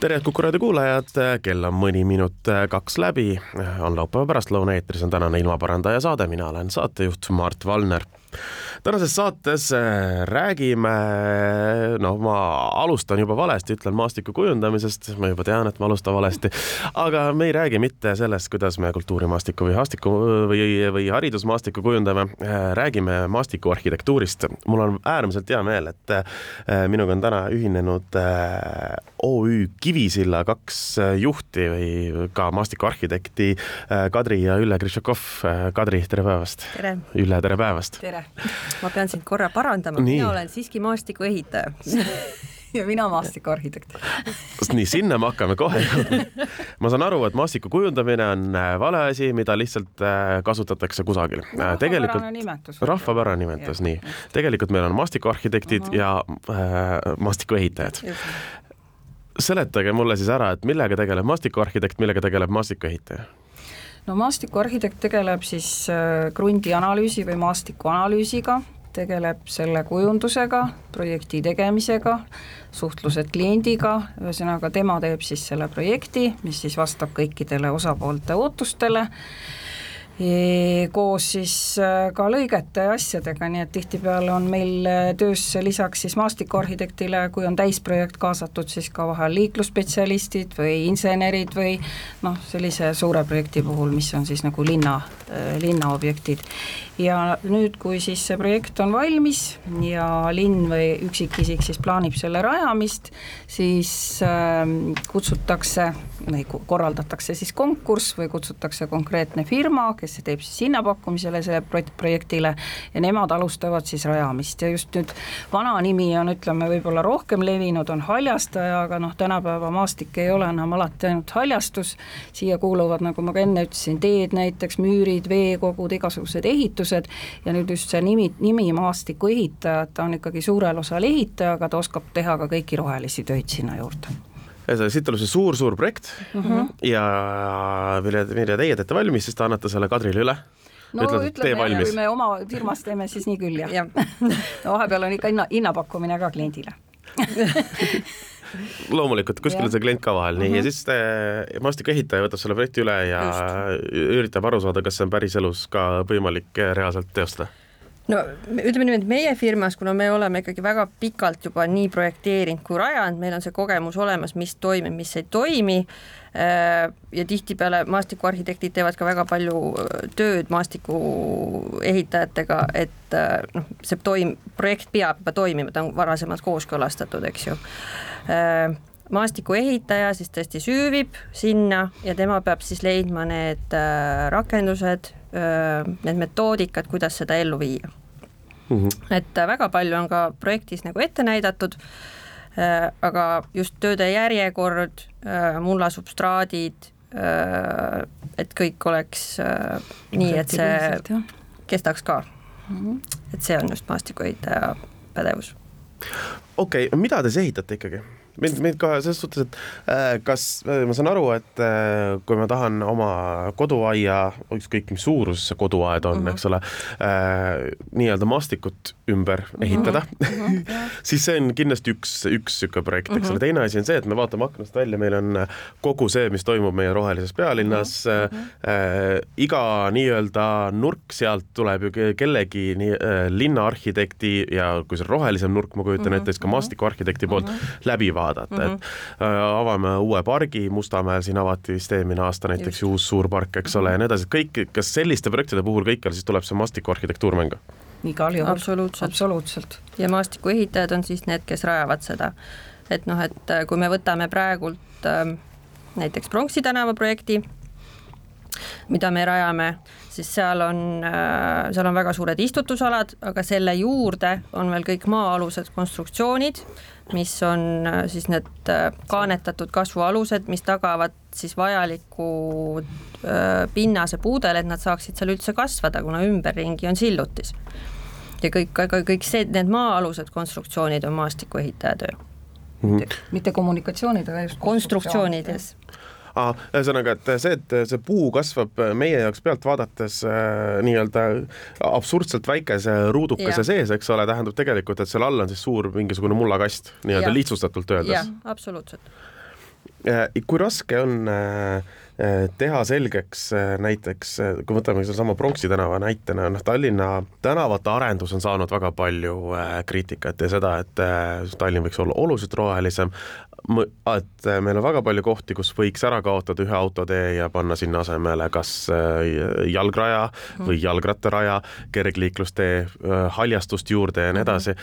Tere, Kuku raadio kuulajad, kell on mõni minut kaks läbi, on laupäeva pärastlõuna eetris on tänane ilmaparandaja saade, mina olen saatejuht Mart Valner. Tänases saates äh, räägime, noh, ma alustan juba valesti, ütlen maastiku kujundamisest, ma juba tean, et ma alustan valesti, aga me ei räägi mitte sellest, kuidas me kultuurimaastiku või maastiku või, või haridusmaastikku kujundame, äh, räägime maastikuarhitektuurist. mul on äärmiselt hea meel, et äh, minuga on täna ühinenud OÜ Kivisilla kaks juhti või ka maastikuarhitekti Kadri ja Ülle Krišakov. Kadri, tere päevast! Ülle, tere päevast! tere! ma pean sind korra parandama, mina olen siiski maastikuehitaja ja mina maastikuarhitekt. nii, sinna me hakkame kohe ma saan aru, et maastiku kujundamine on äh, vale asi, mida lihtsalt äh, kasutatakse kusagil no,. Äh, tegelikult nimetus. rahvapärane nimetus, nii. tegelikult meil on maastikuarhitektid uh -huh. ja äh, maastikuehitajad seletage mulle siis ära, et millega tegeleb maastikuarhitekt, millega tegeleb maastikuehitaja? No maastikuarhitekt tegeleb siis äh, krundi analüüsi või maastiku analüüsiga, tegeleb selle kujundusega, projekti tegemisega, suhtlused kliendiga, ühesõnaga tema teeb siis selle projekti, mis siis vastab kõikidele osapoolte ootustele koos siis äh, ka lõigete ja asjadega, nii et tihtipeale on meil äh, töös lisaks siis maastikuarhitektile, kui on täisprojekt kaasatud, siis ka vahel liiklusspetsialistid või insenerid või noh, sellise suure projekti puhul, mis on siis nagu linna, äh, linnaobjektid. ja nüüd, kui siis see projekt on valmis ja linn või üksikisik siis plaanib selle rajamist, siis äh, kutsutakse või korraldatakse siis konkurss või kutsutakse konkreetne firma, kes kes teeb siis hinnapakkumisele selle projektile ja nemad alustavad siis rajamist. Ja just nüüd vana nimi on, ütleme, võib-olla rohkem levinud, on haljastaja, aga noh, tänapäeva maastik ei ole enam alati ainult haljastus, siia kuuluvad, nagu ma ka enne ütlesin, teed näiteks, müürid, veekogud, igasugused ehitused. Ja nüüd just see nimi, nimi maastikuehitaja, ta on ikkagi suurel osal ehitaja, aga ta oskab teha ka kõiki rohelisi töid sinna juurde ühesõnaga, siit tuleb see suur-suur projekt mm -hmm. ja mille, mille teie teete valmis, siis te annate selle Kadrile üle no Ütled, ütleme, kui me oma firmas teeme, siis nii küll jah ja. no vahepeal on ikka hinna, hinnapakkumine ka kliendile loomulikult, kuskil on see klient ka vahel, nii, ja mhm. siis maastikuehitaja võtab selle projekti üle ja Just. üritab aru saada, kas see on päriselus ka võimalik reaalselt teostada no ütleme niimoodi, meie firmas, kuna me oleme ikkagi väga pikalt juba nii projekteerinud kui rajanud, meil on see kogemus olemas, mis toimib, mis ei toimi. Äh, ja tihtipeale maastikuarhitektid teevad ka väga palju äh, tööd maastikuehitajatega, et äh, noh, see toim-, projekt peab juba toimima, ta on varasemalt kooskõlastatud, eks ju maastikuehitaja siis tõesti süüvib sinna ja tema peab siis leidma need rakendused, need metoodikad, kuidas seda ellu viia mm. -hmm. et äh, väga palju on ka projektis nagu ette näidatud, äh, aga just tööde järjekord, äh, mullasubstraadid, et kõik oleks nii, et see kestaks ka mm. -hmm. et see on just maastikuehitaja pädevus. okei okay,, mida te siis ehitate ikkagi? Mind, mind ka selles suhtes, et äh, kas äh, ma saan aru, et äh, kui ma tahan oma koduaia, ükskõik mis suuruses see koduaed on mm, -hmm. eks ole äh,, nii-öelda maastikut ümber -hmm. ehitada mm, -hmm. siis see on kindlasti üks, üks niisugune projekt, eks mm -hmm. ole, teine asi on see, et me vaatame aknast välja, meil on kogu see, mis toimub meie rohelises pealinnas mm, -hmm. äh, iga nii-öelda nurk sealt tuleb ju kellegi nii, äh, linnaarhitekti ja kui see on rohelisem nurk, ma kujutan mm -hmm. ette, siis ka maastikuarhitekti poolt mm -hmm. läbi vaadata vaadata mm, -hmm. et mhm. äh, avame uue pargi, Mustamäel siin avati vist eelmine aasta näiteks Just. uus suur park, eks ole, ja nii edasi, kõik, kas selliste projektide puhul kõikjal siis tuleb see maastikuarhitektuur mängu? igal juhul, absoluutselt, absoluutselt. ja maastikuehitajad on siis need, kes rajavad seda. et noh, et äh, kui me võtame praegult äh, näiteks Pronksi tänava projekti, mida me rajame, siis seal on, seal on väga suured istutusalad, aga selle juurde on veel kõik maa-alused konstruktsioonid, mis on siis need kaanetatud kasvualused, mis tagavad siis vajaliku pinnase puudele, et nad saaksid seal üldse kasvada, kuna ümberringi on sillutis. ja kõik, aga kõik see, need maa-alused konstruktsioonid on maastikuehitaja töö mm. -hmm. mitte kommunikatsioonid, aga just konstruktsioonides ah,. Ühesõnaga, et see, et see puu kasvab meie jaoks pealt vaadates äh, nii-öelda absurdselt väikese ruudukese sees, eks ole, tähendab tegelikult, et seal all on siis suur mingisugune mullakast nii-öelda lihtsustatult öeldes. absoluutselt. Äh, kui raske on äh, Eh, teha selgeks näiteks, kui võtame sedasama Pronksi tänava näitena, noh Tallinna tänavate arendus on saanud väga palju kriitikat ja seda, et Tallinn võiks olla oluliselt rohelisem, et äh, meil on väga palju kohti, kus võiks ära kaotada ühe autotee ja panna sinna asemele kas äh, jalgraja mhm. või jalgrattaraja, kergliiklustee, äh, haljastust juurde ja nii mhm. edasi.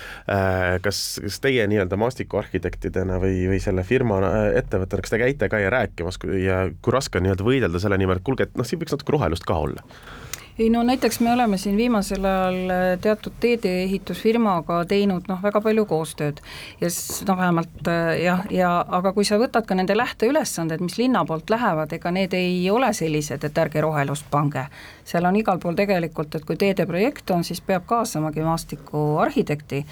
kas, kas teie nii-öelda maastikuarhitektidena või, või selle firma ettevõttena, kas te käite ka ja rääkimas ja kui raske on nii-öelda võidelda selle nimel, et kuulge, et noh, siin võiks natuke rohelust ka olla? Ei no näiteks me oleme siin viimasel ajal äh, teatud teedeehitusfirmaga teinud noh, väga palju koostööd ja noh, vähemalt äh, jah, ja aga kui sa võtad ka nende lähteülesanded, mis linna poolt lähevad, ega need ei ole sellised, et ärge rohelust pange. seal on igal pool tegelikult, et kui teedeprojekt on, siis peab kaasamagi maastikuarhitekti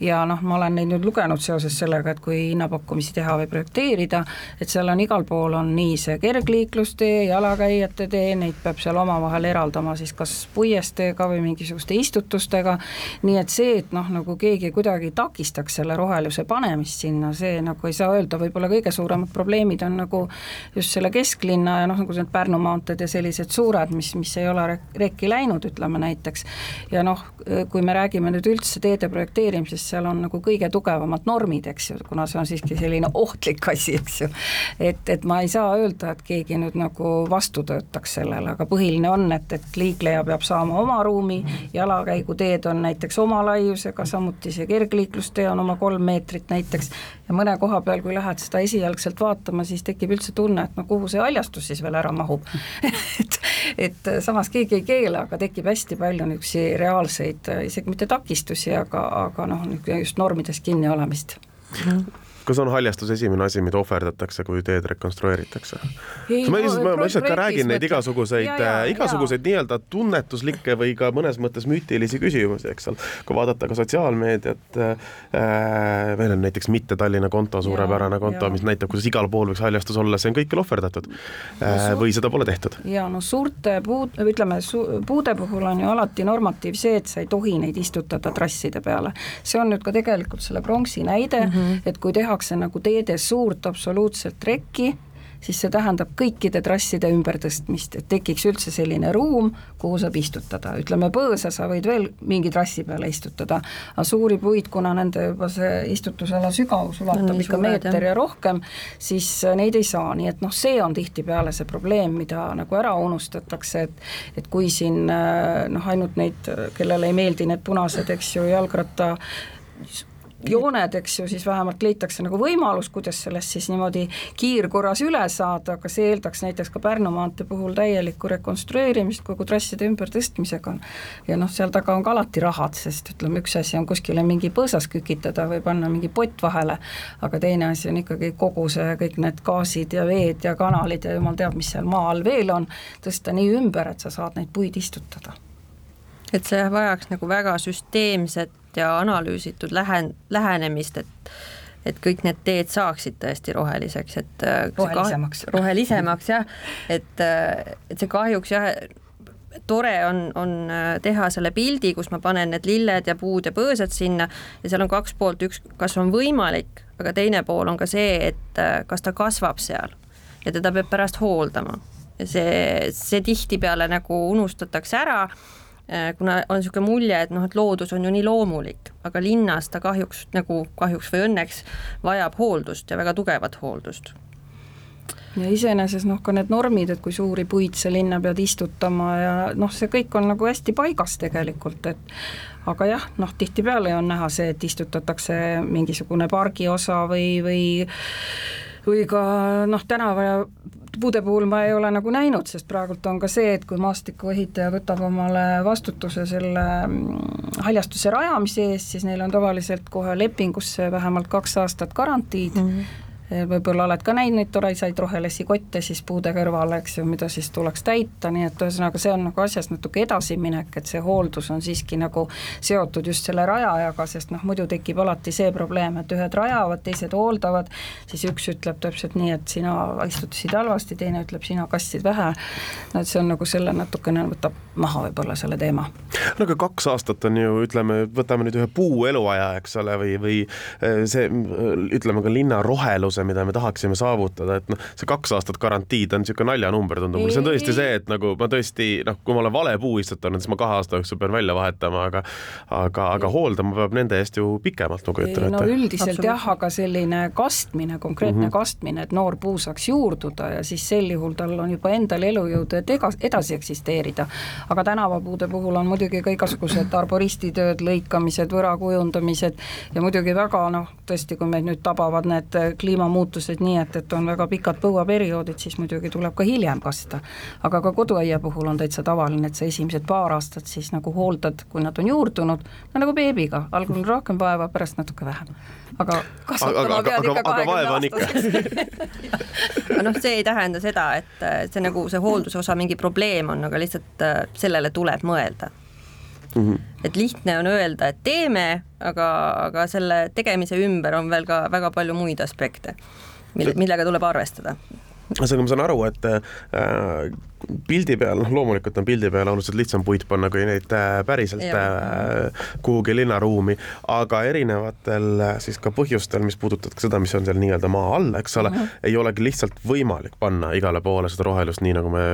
ja noh, ma olen neid nüüd lugenud seoses sellega, et kui hinnapakkumisi teha või projekteerida, et seal on igal pool on nii see kergliiklustee, jalakäijate tee, neid peab seal omavahel eraldama siis siis kas puiesteega või mingisuguste istutustega, nii et see, et noh, nagu keegi kuidagi takistaks selle roheluse panemist sinna, see nagu ei saa öelda, võib-olla kõige suuremad probleemid on nagu just selle kesklinna ja noh, nagu need Pärnu maanteed ja sellised suured, mis, mis ei ole rekki läinud, ütleme näiteks, ja noh, kui me räägime nüüd üldse teede projekteerimisest, seal on nagu kõige tugevamad normid, eks ju, kuna see on siiski selline ohtlik asi, eks ju, et, et ma ei saa öelda, et keegi nüüd nagu vastu töötaks sellele, aga põhiline on, et, et liik-, liikleja peab saama oma ruumi, jalakäiguteed on näiteks oma laiusega, samuti see kergliiklustee on oma kolm meetrit näiteks, ja mõne koha peal, kui lähed seda esialgselt vaatama, siis tekib üldse tunne, et no kuhu see haljastus siis veel ära mahub. Et, et samas keegi ei keela, aga tekib hästi palju niisuguseid reaalseid, isegi mitte takistusi, aga, aga noh, just normidest kinni olemist kas on haljastus esimene asi, mida ohverdatakse, kui teed rekonstrueeritakse? ma lihtsalt, ma lihtsalt ka räägin neid igasuguseid, äh, igasuguseid nii-öelda tunnetuslikke või ka mõnes mõttes müütilisi küsimusi, eks ole. kui vaadata ka sotsiaalmeediat äh,, meil on näiteks mitte Tallinna konto, suurepärane konto, mis näitab, kuidas igal pool võiks haljastus olla, see on kõikjal ohverdatud äh, või seda pole tehtud. ja no suurte puud, ütleme su, puude puhul on ju alati normatiiv see, et sa ei tohi neid istutada trasside peale. see on nüüd ka tegelikult selle pronksi näide mm, -hmm. et kui teha tehakse nagu teedes suurt absoluutset rekki, siis see tähendab kõikide trasside ümbertõstmist, et tekiks üldse selline ruum, kuhu saab istutada, ütleme põõsa sa võid veel mingi trassi peale istutada, aga suuri puid, kuna nende juba see istutusala sügavus ulatub no, ikka meeter ja rohkem, siis neid ei saa, nii et noh, see on tihtipeale see probleem, mida nagu ära unustatakse, et et kui siin noh, ainult neid, kellele ei meeldi need punased, eks ju, jalgratta jooned, eks ju, siis vähemalt leitakse nagu võimalus, kuidas sellest siis niimoodi kiirkorras üle saada, aga see eeldaks näiteks ka Pärnu maantee puhul täielikku rekonstrueerimist kogu trasside ümbertõstmisega. ja noh, seal taga on ka alati rahad, sest ütleme, üks asi on kuskile mingi põõsas kükitada või panna mingi pott vahele, aga teine asi on ikkagi kogu see, kõik need gaasid ja veed ja kanalid ja jumal teab, mis seal maa all veel on, tõsta nii ümber, et sa saad neid puid istutada et see vajaks nagu väga süsteemset ja analüüsitud lähen-, lähenemist, et et kõik need teed saaksid tõesti roheliseks, et äh, rohelisemaks, rohelisemaks jah, et, äh, et see kahjuks jah, tore on, on äh, teha selle pildi, kus ma panen need lilled ja puud ja põõsad sinna ja seal on kaks poolt, üks, kas on võimalik, aga teine pool on ka see, et kas ta kasvab seal ja teda peab pärast hooldama. ja see, see tihtipeale nagu unustatakse ära kuna on niisugune mulje, et noh, et loodus on ju nii loomulik, aga linnas ta kahjuks nagu, kahjuks või õnneks vajab hooldust ja väga tugevat hooldust. Ja iseenesest noh, ka need normid, et kui suuri puid sa linna pead istutama ja noh, see kõik on nagu hästi paigas tegelikult, et aga jah, noh tihtipeale on näha see, et istutatakse mingisugune pargiosa või, või või ka noh, tänava puude puhul ma ei ole nagu näinud, sest praegult on ka see, et kui maastikuehitaja võtab omale vastutuse selle mm, haljastuse rajamise eest, siis neil on tavaliselt kohe lepingusse vähemalt kaks aastat garantiid. Mm, -hmm võib-olla oled ka näinud neid toredaid rohelisi kotte siis puude kõrval, eks ju, mida siis tuleks täita, nii et ühesõnaga, see on nagu asjast natuke edasiminek, et see hooldus on siiski nagu seotud just selle rajajaga, sest noh, muidu tekib alati see probleem, et ühed rajavad, teised hooldavad, siis üks ütleb täpselt nii, et sina istutasid halvasti, teine ütleb, sina kastsid vähe, no et see on nagu selle natukene võtab maha võib-olla selle teema. no aga kaks aastat on ju, ütleme, võtame nüüd ühe puu eluaja, eks ole, või, või eh, see ütleme ka linna rohelus tulemuse, mida me tahaksime saavutada, et noh, see kaks aastat garantiid on niisugune naljanumber, tundub mulle, see on tõesti see, et nagu ma tõesti noh, kui ma olen vale puu istutanud, siis ma kahe aasta jooksul pean välja vahetama, aga aga, aga hooldama peab nende eest ju pikemalt, ma kujutan ette. no üldiselt jah, aga selline kastmine, konkreetne mm -hmm. kastmine, et noor puu saaks juurduda ja siis sel juhul tal on juba endal elujõudu, et ega, edasi eksisteerida. aga tänavapuude puhul on muidugi ka igasugused arboristitööd, lõikamised, võra kujundamised ja muidugi väga noh, tõesti, kui meid nüüd tabavad need kliima kliimamuutused nii, et, et on väga pikad põuaperioodid, siis muidugi tuleb ka hiljem kasta. aga ka koduaia puhul on täitsa tavaline, et sa esimesed paar aastat siis nagu hooldad, kui nad on juurdunud, no nagu beebiga, algul rohkem vaeva, pärast natuke vähem. aga kasvatama pead ikka kahekümne aastaselt aga noh, see ei tähenda seda, et see nagu see hoolduse osa mingi probleem on, aga lihtsalt äh, sellele tuleb mõelda Mm -hmm. et lihtne on öelda, et teeme, aga, aga selle tegemise ümber on veel ka väga palju muid aspekte, mille, millega tuleb arvestada ühesõnaga, ma saan aru, et äh, pildi peal, noh loomulikult on pildi peal oluliselt lihtsam puit panna, kui neid äh, päriselt äh, kuhugi linnaruumi, aga erinevatel siis ka põhjustel, mis puudutavad ka seda, mis on seal nii-öelda maa all, eks ole mm, -hmm. ei olegi lihtsalt võimalik panna igale poole seda rohelust, nii nagu me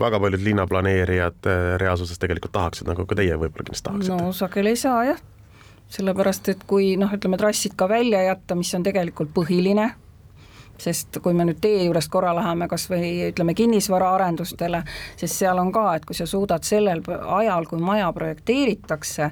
väga paljud linnaplaneerijad reaalsuses tegelikult tahaksid, nagu ka teie võib-olla kindlasti tahaksite. no sageli ei saa jah, sellepärast et kui noh, ütleme trassid ka välja jätta, mis on tegelikult põhiline sest kui me nüüd tee juurest korra läheme kas või ütleme, kinnisvaraarendustele, siis seal on ka, et kui sa suudad sellel ajal, kui maja projekteeritakse,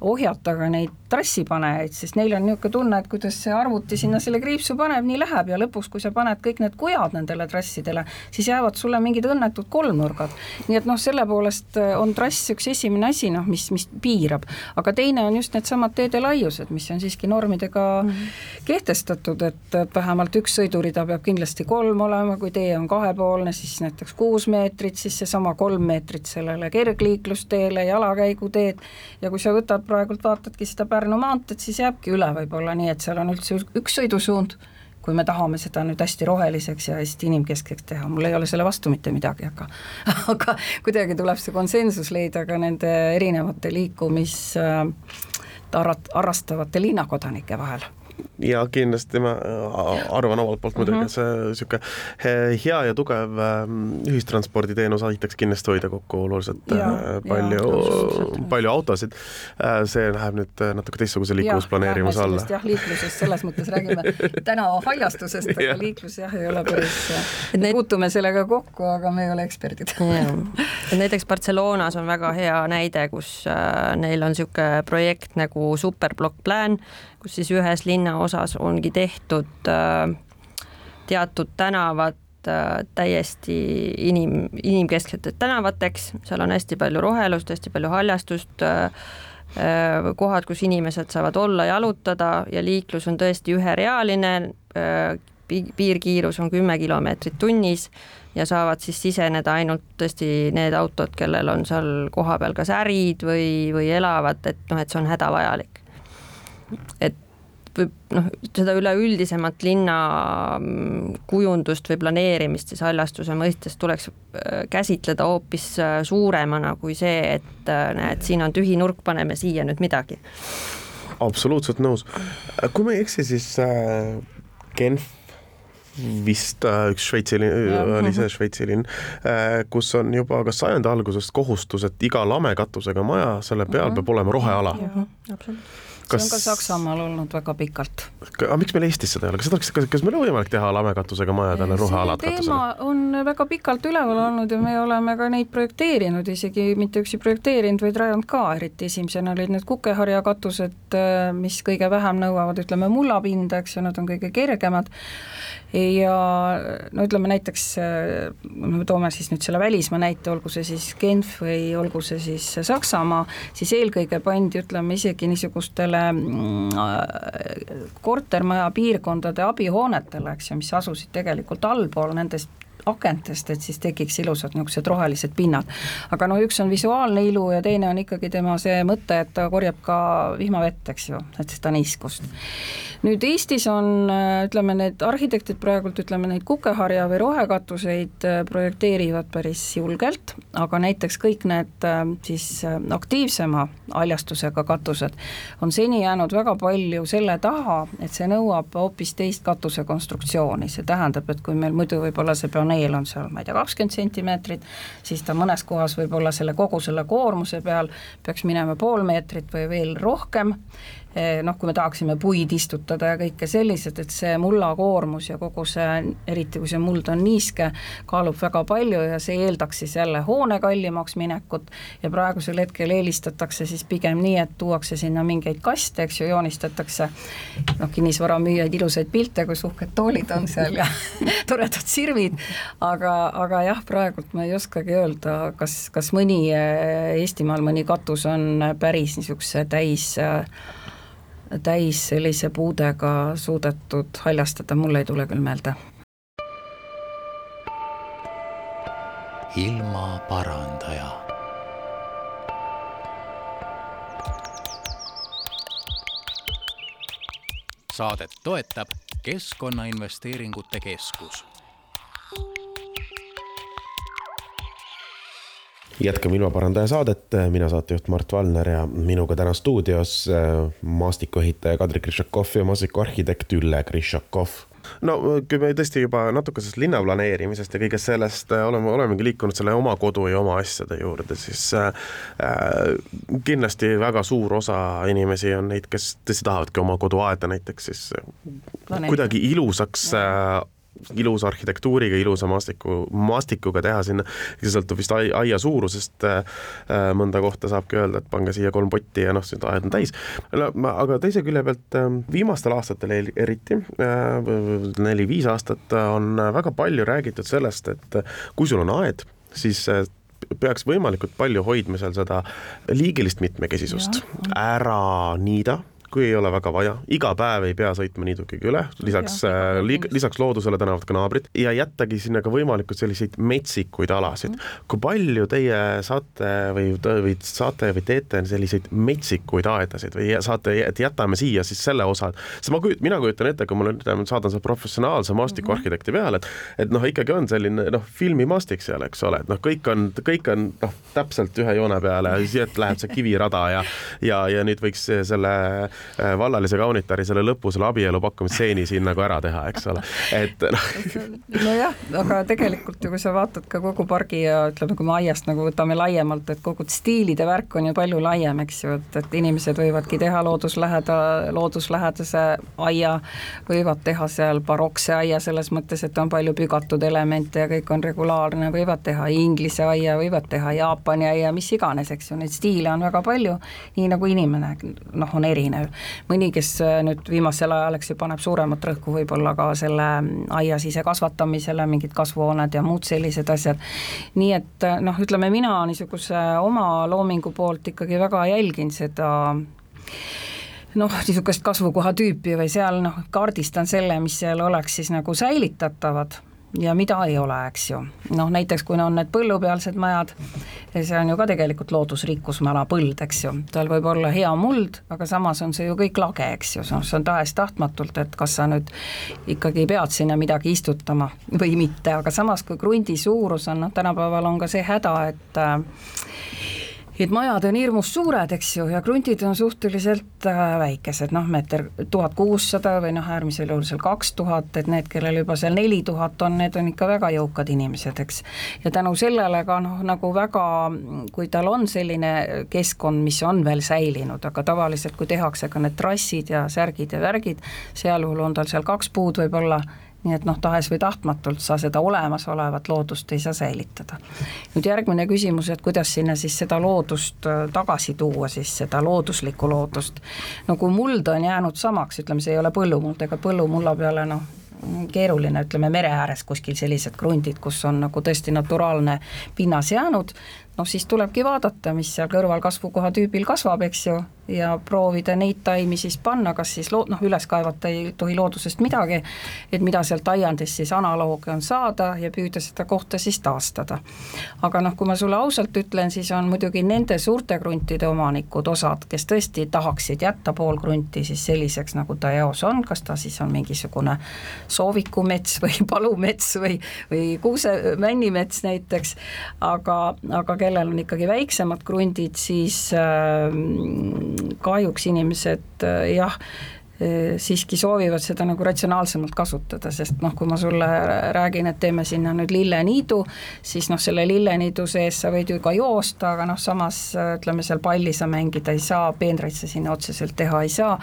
ohjata ka neid trassipanejaid, sest neil on niisugune tunne, et kuidas see arvuti sinna selle kriipsu paneb, nii läheb ja lõpuks, kui sa paned kõik need kujad nendele trassidele, siis jäävad sulle mingid õnnetud kolmnurgad. nii et noh, selle poolest äh, on trass üks esimene asi, noh, mis, mis piirab, aga teine on just needsamad teede laiused, mis on siiski normidega mm -hmm. kehtestatud, et, vähemalt üks sõidurida peab kindlasti kolm olema, kui tee on kahepoolne, siis näiteks kuus meetrit, siis seesama kolm meetrit sellele kergliiklusteele, jalakäiguteed. Ja kui sa võtad praegult, vaatadki seda Pärnu maanteed, siis jääbki üle võib-olla nii, et seal on üldse üks sõidusuund, kui me tahame seda nüüd hästi roheliseks ja hästi inimkeskseks teha, mul ei ole selle vastu mitte midagi, aga aga kuidagi tuleb see konsensus leida ka nende erinevate liikumis äh, harrastavate linnakodanike vahel ja kindlasti ma äh, arvan omalt poolt muidugi, et see niisugune hea ja tugev ähm, ühistransporditeenus aitaks kindlasti hoida kokku oluliselt ja, äh, palju, palju autosid. Äh, see läheb nüüd natuke teistsuguse liiklusplaneerimise alla. jah, liiklusest selles mõttes räägime tänava haljastusest, aga liiklus jah, ei ole päris, need... puutume sellega kokku, aga me ei ole eksperdid. näiteks Barcelonas on väga hea näide, kus neil on niisugune projekt nagu superblock plan, kus siis ühes linnaosas ongi tehtud äh, teatud tänavad äh, täiesti inim, inimkeskseteks tänavateks, seal on hästi palju rohelust, hästi palju haljastust, äh, kohad, kus inimesed saavad olla, jalutada ja liiklus on tõesti üherealine, piirkiirus on kümme kilomeetrit tunnis ja saavad siis siseneda ainult tõesti need autod, kellel on seal kohapeal kas ärid või, või elavad, et noh, et see on hädavajalik et võib noh, seda üleüldisemat linna mm, kujundust või planeerimist siis haljastuse mõistes tuleks äh, käsitleda hoopis äh, suuremana kui see, et äh, näed, siin on tühi nurk, paneme siia nüüd midagi. absoluutselt nõus. kui ma ei eksi, siis Genf vist üks Šveitsi linn, oli see Šveitsi linn, kus on juba kas sajandi algusest kohustus, et iga lamekatusega maja, selle peal peab olema roheala. absoluutselt kas... see on ka Saksamaal olnud väga pikalt. aga miks meil Eestis seda ei ole, kas seda oleks, kas meil on võimalik teha lamekatusega majadele rohealad katusega? teema on väga pikalt üleval olnud ja me oleme ka neid projekteerinud, isegi mitte üksi projekteerinud, vaid rajanud ka, eriti esimesena olid need kukeharja katused, mis kõige vähem nõuavad, ütleme, mullapinda, eks ju, nad on kõige kergemad ja no ütleme näiteks, me toome siis nüüd selle välismaa näite, olgu see siis Genf või olgu see siis Saksamaa, siis eelkõige pandi, ütleme isegi niisugustele mm, kortermaja piirkondade abihoonetele, eks ju, mis asusid tegelikult allpool nendest akentest, et siis tekiks ilusad niisugused rohelised pinnad. aga noh, üks on visuaalne ilu ja teine on ikkagi tema see mõte, et ta korjab ka vihmavett, eks ju, et seda niiskust. nüüd Eestis on, ütleme, need arhitektid praegult, ütleme, neid kukeharja või rohekatuseid äh, projekteerivad päris julgelt, aga näiteks kõik need äh, siis äh, aktiivsema haljastusega katused on seni jäänud väga palju selle taha, et see nõuab hoopis teist katuse konstruktsiooni, see tähendab, et kui meil muidu võib-olla see paneel paneel on seal, ma ei tea, kakskümmend sentimeetrit, siis ta mõnes kohas võib-olla selle kogu selle koormuse peal peaks minema pool meetrit või veel rohkem noh, kui me tahaksime puid istutada ja kõike sellised, et see mulla koormus ja kogu see, eriti kui see muld on niiske, kaalub väga palju ja see eeldaks siis jälle hoone kallimaks minekut. Ja praegusel hetkel eelistatakse siis pigem nii, et tuuakse sinna mingeid kaste, eks ju, joonistatakse noh, kinnisvaramüüjaid ilusaid pilte, kus uhked toolid on seal ja toredad sirvid, aga, aga jah, praegult ma ei oskagi öelda, kas, kas mõni eh, Eestimaal mõni katus on päris niisuguse täis äh, täis sellise puudega suudetud haljastada, mul ei tule küll meelde. ilmaparandaja. saadet toetab Keskkonnainvesteeringute Keskus jätkame ilmaparandaja saadet, mina saatejuht Mart Valner ja minuga täna stuudios äh, maastikuehitaja Kadri Krišakov ja maastikuarhitekt Ülle Krišakov. No kui me tõesti juba natuke sellest linnaplaneerimisest ja kõigest sellest äh, oleme, olemegi liikunud selle oma kodu ja oma asjade juurde, siis äh, äh kindlasti väga suur osa inimesi on neid, kes tõesti tahavadki oma koduaeda näiteks siis Planeerida. kuidagi ilusaks äh, ilusa arhitektuuriga, ilusa maastiku, maastikuga teha sinna, see sõltub vist aia, aia suurusest äh,, mõnda kohta saabki öelda, et pange siia kolm potti ja noh, see aed on täis. aga teise külje pealt äh, viimastel aastatel eriti äh,, neli-viis aastat on väga palju räägitud sellest, et kui sul on aed, siis äh, peaks võimalikult palju hoidma seal seda liigilist mitmekesisust, ära niida kui ei ole väga vaja, iga päev ei pea sõitma niidukiga üle, lisaks, äh, lisaks loodusele tänavad ka naabrid. Ja jättagi sinna ka võimalikult selliseid metsikuid alasid. Mm. -hmm. kui palju teie saate või, või saate või teete selliseid metsikuid aedasid või saate, et jätame siia siis selle osa, sest ma kujut-, mina kujutan ette, kui ma nüüd saadan selle professionaalse maastikuarhitekti peale, et et noh, ikkagi on selline noh, filmimaastik seal, eks ole, et noh, kõik on, kõik on noh, täpselt ühe joone peale ja siit läheb see kivirada ja ja, ja nüüd võiks selle vallalise kaunitari selle lõpu, selle abielu pakkumisstseeni siin nagu ära teha, eks ole, et noh. nojah, aga tegelikult ju kui sa vaatad ka kogu pargi ja ütleme, kui me aiast nagu võtame laiemalt, et kogu stiilide värk on ju palju laiem, eks ju, et, et inimesed võivadki teha loodusläheda, looduslähedase aia, võivad teha seal barokse aia selles mõttes, et on palju pügatud elemente ja kõik on regulaarne, võivad teha inglise aia, võivad teha Jaapani aia, mis iganes, eks ju, neid stiile on väga palju, nii nagu inimene noh, on erinev mõni, kes äh, nüüd viimasel ajal, eks ju, paneb suuremat rõhku võib-olla ka selle mm, aia sisekasvatamisele, mingid kasvuhooned ja muud sellised asjad. nii et äh, noh, ütleme mina niisuguse oma loomingu poolt ikkagi väga jälgin seda noh, niisugust kasvukoha tüüpi või seal noh, kaardistan selle, mis seal oleks siis nagu säilitatavad ja mida ei ole, eks ju. noh, näiteks kui on need põllupealsed majad, see on ju ka tegelikult loodusrikkus, malapõld, eks ju, tal võib olla hea muld, aga samas on see ju kõik lage, eks ju, noh, see on tahes-tahtmatult, et kas sa nüüd ikkagi pead sinna midagi istutama või mitte, aga samas, kui krundi suurus on, noh, tänapäeval on ka see häda, et äh, et majad on hirmus suured, eks ju, ja kruntid on suhteliselt äh, väikesed, noh, meeter tuhat kuussada või noh, äärmisel juhul seal kaks tuhat, et need, kellel juba seal neli tuhat on, need on ikka väga jõukad inimesed, eks. ja tänu sellele ka noh, nagu väga, kui tal on selline keskkond, mis on veel säilinud, aga tavaliselt, kui tehakse ka need trassid ja särgid ja värgid, sealjuhul on tal seal kaks puud võib-olla nii et noh, tahes või tahtmatult sa seda olemasolevat loodust ei saa säilitada. nüüd järgmine küsimus, et kuidas sinna siis seda loodust äh, tagasi tuua, siis seda looduslikku loodust. no kui muld on jäänud samaks, ütleme, see ei ole põllumuld, ega põllumulla peale noh, keeruline, ütleme mere ääres kuskil sellised krundid, kus on nagu tõesti naturaalne pinnas jäänud, noh siis tulebki vaadata, mis seal kõrval kasvukoha tüübil kasvab, eks ju, ja proovida neid taimi siis panna, kas siis loo-, noh, üles kaevata ei tohi loodusest midagi, et mida sealt aiandist siis analooge on saada ja püüda seda kohta siis taastada. aga noh, kui ma sulle ausalt ütlen, siis on muidugi nende suurte kruntide omanikud osad, kes tõesti tahaksid jätta pool krunti siis selliseks, nagu ta eos on, kas ta siis on mingisugune soovikumets või palumets või, või kuuse, männimets näiteks, aga, aga kellel on ikkagi väiksemad krundid, siis äh, kahjuks inimesed äh, jah, siiski soovivad seda nagu ratsionaalsemalt kasutada, sest noh, kui ma sulle räägin, et teeme sinna nüüd lilleniidu, siis noh, selle lilleniidu sees sa võid ju ka joosta, aga noh, samas äh, ütleme, seal palli sa mängida ei saa, peenraid sa sinna otseselt teha ei saa,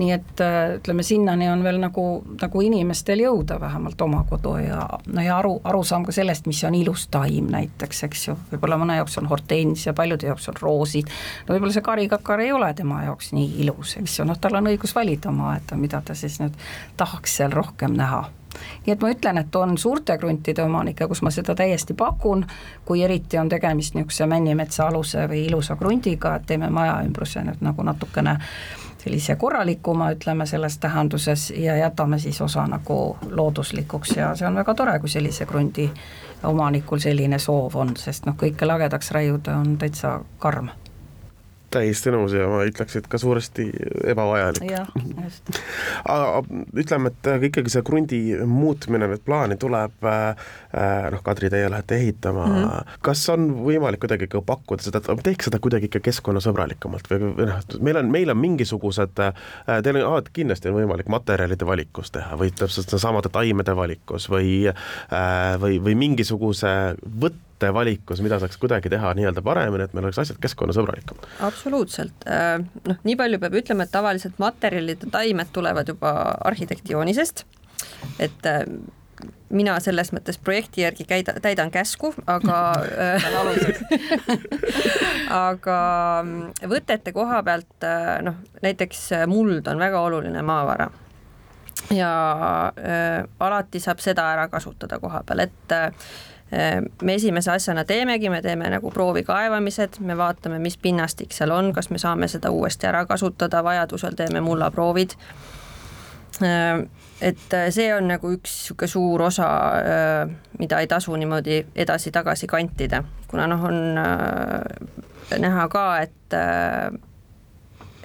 nii et ütleme, sinnani on veel nagu, nagu inimestel jõuda vähemalt oma kodu ja no ja aru, arusaam ka sellest, mis on ilus taim näiteks, eks ju, võib-olla mõne jaoks on horteensia, paljude jaoks on roosid, no võib-olla see karikakar ei ole tema jaoks nii ilus, eks ju, noh, tal on õigus valida oma aeda, mida ta siis nüüd tahaks seal rohkem näha. Nii et ma ütlen, et on suurte kruntide omanikke, kus ma seda täiesti pakun, kui eriti on tegemist niisuguse männimetsa aluse või ilusa krundiga, et teeme maja ümbruse nüüd nagu natukene sellise korralikuma, ütleme selles tähenduses, ja jätame siis osa nagu looduslikuks. Ja see on väga tore, kui sellise krundi omanikul selline soov on, sest noh, kõike lagedaks raiuda on täitsa karm täiesti nõus ja ma ütleks, et ka suuresti ebavajalik. aga ütleme, et ikkagi see krundi muutmine nüüd plaani tuleb, äh, noh, Kadri, teie lähete ehitama mm, -hmm. kas on võimalik kuidagi ka pakkuda seda, et teeks seda kuidagi ikka keskkonnasõbralikumalt või, või noh, meil on, meil on mingisugused, äh, teil on alati kindlasti on võimalik materjalide valikus teha või täpselt samade taimede valikus või, äh, või, või mingisuguse võtte valikus, mida saaks kuidagi teha nii-öelda paremini, et meil oleks asjad keskkonnasõbralikumad? absoluutselt, äh, noh, nii palju peab ütlema, et tavaliselt materjalid ja taimed tulevad juba arhitekti joonisest, et äh, mina selles mõttes projekti järgi käida, täidan käsku, aga aga mm, võtete koha pealt noh, näiteks muld on väga oluline maavara. Ja äh, alati saab seda ära kasutada koha peal, et äh, me esimese asjana teemegi, me teeme nagu proovikaevamised, me vaatame, mis pinnastik seal on, kas me saame seda uuesti ära kasutada, vajadusel teeme mullaproovid. et see on nagu üks niisugune suur osa, mida ei tasu niimoodi edasi-tagasi kantida, kuna noh, on näha ka, et,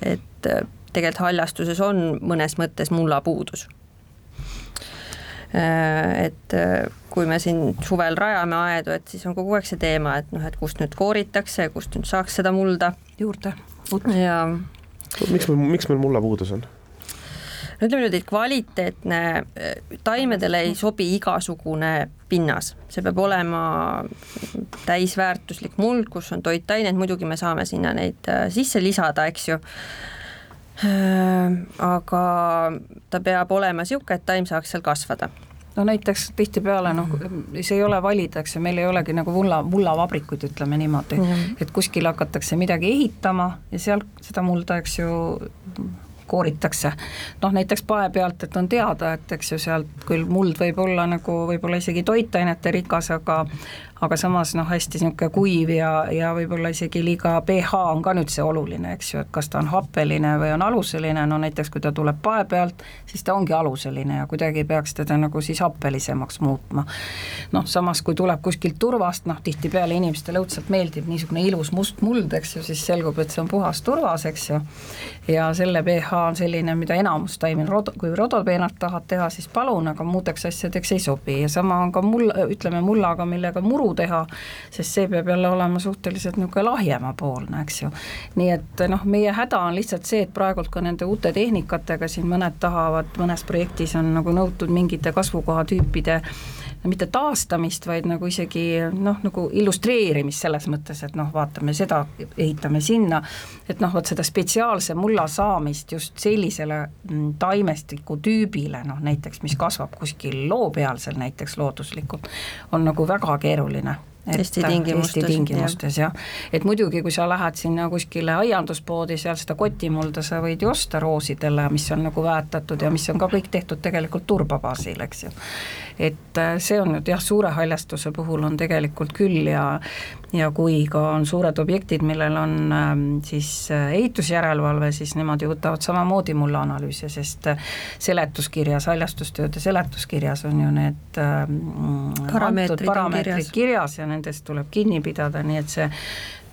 et tegelikult haljastuses on mõnes mõttes mullapuudus Äh, et äh, kui me siin suvel rajame aedu, et siis on kogu aeg see teema, et noh, et kust nüüd kooritakse, kust nüüd saaks seda mulda. Juurde. ja miks meil, miks meil mulla puudus on? no ütleme niimoodi, et kvaliteetne, äh, taimedele ei sobi igasugune pinnas, see peab olema täisväärtuslik muld, kus on toitained, muidugi me saame sinna neid sisse lisada, eks ju aga ta peab olema niisugune, et taim saaks seal kasvada no näiteks tihtipeale noh, see ei ole valida, eks ju, meil ei olegi nagu mulla, mullavabrikuid, ütleme niimoodi mm, -hmm. et kuskil hakatakse midagi ehitama ja seal seda mulda, eks ju, kooritakse. noh, näiteks pae pealt, et on teada, et eks ju sealt küll muld võib olla nagu võib-olla isegi toitainete rikas, aga aga samas noh, hästi niisugune kuiv ja, ja võib-olla isegi liiga pH on ka nüüd see oluline, eks ju, et kas ta on happeline või on aluseline, no näiteks kui ta tuleb pae pealt, siis ta ongi aluseline ja kuidagi peaks teda nagu siis happelisemaks muutma. noh, samas kui tuleb kuskilt turvast, noh tihtipeale inimestele õudselt meeldib niisugune ilus must muld, eks ju, siis selgub, et see on puhas turvas, eks ju, ja selle pH on selline, mida enamus taimel rod-, kui rodopeenart tahad teha, siis palun, aga muudeks asjadeks ei sobi. Ja sama on ka mull, ütleme mullaga, millega muru muru teha, sest see peab jälle olema suhteliselt niisugune lahjemapoolne, eks ju. nii et noh, meie häda on lihtsalt see, et praegult ka nende uute tehnikatega siin mõned tahavad, mõnes projektis on nagu nõutud mingite kasvukohatüüpide mitte taastamist, vaid nagu isegi noh, nagu illustreerimist selles mõttes, et noh, vaatame seda, ehitame sinna, et noh, vot seda spetsiaalse mulla saamist just sellisele mm, taimestiku tüübile, noh näiteks, mis kasvab kuskil loo peal seal näiteks looduslikult, on nagu väga keeruline. Eesti tingimustes, Eesti tingimustes jah, et muidugi, kui sa lähed sinna kuskile aianduspoodi, seal seda kotimulda sa võid ju osta roosidele, mis on nagu väetatud ja mis on ka kõik tehtud tegelikult turba baasil, eks ju. Et äh, see on nüüd jah, suure haljastuse puhul on tegelikult küll ja ja kui ka on suured objektid, millel on ähm, siis äh, ehitusjärelevalve, siis nemad ju võtavad samamoodi mulla analüüse, sest äh, seletuskirjas, haljastustööde seletuskirjas on ju need ähm, parameetrid, parameetrid kirjas. kirjas ja nendest tuleb kinni pidada, nii et see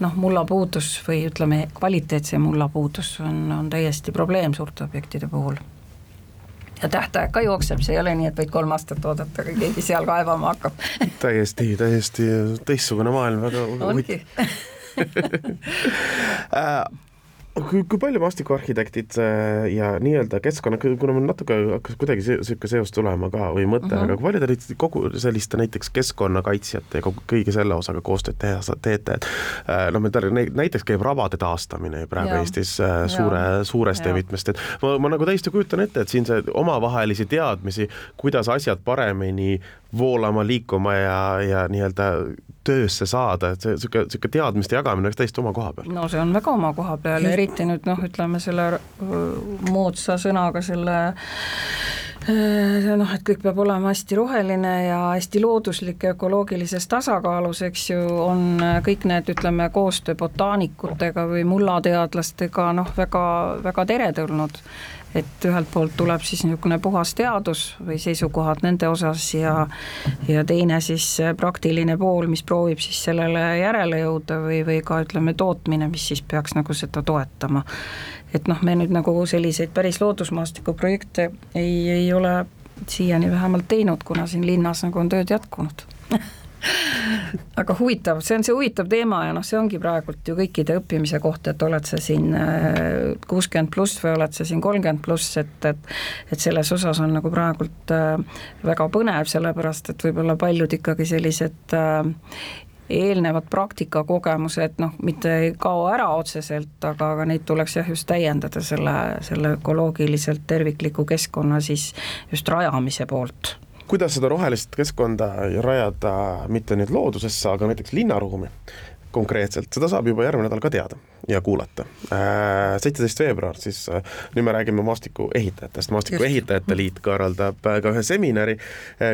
noh, mulla puudus või ütleme, kvaliteetse mulla puudus on, on täiesti probleem suurte objektide puhul ja tähtaeg ka jookseb, see ei ole nii, et võid kolm aastat oodata, kui keegi seal kaevama hakkab. Täiesti, täiesti teistsugune maailm, väga äh, kui, kui palju maastikuarhitektid äh, ja nii-öelda keskkonna, kuna mul natuke hakkas kuidagi niisugune seos tulema ka või mõte uh, -huh. aga kui palju te nüüd kogu selliste näiteks keskkonnakaitsjate ja kogu kõige selle osaga koostööd teha, teete, et äh, noh, meil näiteks käib rabade taastamine praegu ja. Eestis äh, suure, suuresti ja mitmest, et ma, ma nagu täiesti kujutan ette, et siin see omavahelisi teadmisi, kuidas asjad paremini voolama, liikuma ja, ja nii-öelda töösse saada, et see niisugune, niisugune teadmiste jagamine oleks täiesti oma koha peal. no see on väga oma koha peal ja eriti nüüd noh, ütleme selle moodsa sõnaga selle noh, et kõik peab olema hästi roheline ja hästi looduslik ja ökoloogilises tasakaalus, eks ju, on kõik need, ütleme, koostöö botaanikutega või mullateadlastega noh, väga, väga teretulnud et ühelt poolt tuleb siis niisugune puhas teadus või seisukohad nende osas ja ja teine siis praktiline pool, mis proovib siis sellele järele jõuda või, või ka ütleme, tootmine, mis siis peaks nagu seda toetama. et noh, me nüüd nagu selliseid päris loodusmaastiku projekte ei, ei ole siiani vähemalt teinud, kuna siin linnas nagu on tööd jätkunud aga huvitav, see on see huvitav teema ja noh, see ongi praegult ju kõikide õppimise koht, et oled sa siin äh, kuuskümmend pluss või oled sa siin kolmkümmend pluss, et, et et selles osas on nagu praegult äh, väga põnev, sellepärast et võib-olla paljud ikkagi sellised äh, eelnevad praktikakogemused noh, mitte ei kao ära otseselt, aga, aga neid tuleks jah, just täiendada selle, selle ökoloogiliselt tervikliku keskkonna siis just rajamise poolt kuidas seda rohelist keskkonda rajada mitte nüüd loodusesse, aga näiteks linnaruumi konkreetselt, seda saab juba järgmine nädal ka teada ja kuulata. Äh, seitseteist veebruar siis, äh, nüüd me räägime maastikuehitajatest, Maastikuehitajate Liit korraldab äh, ka ühe seminari,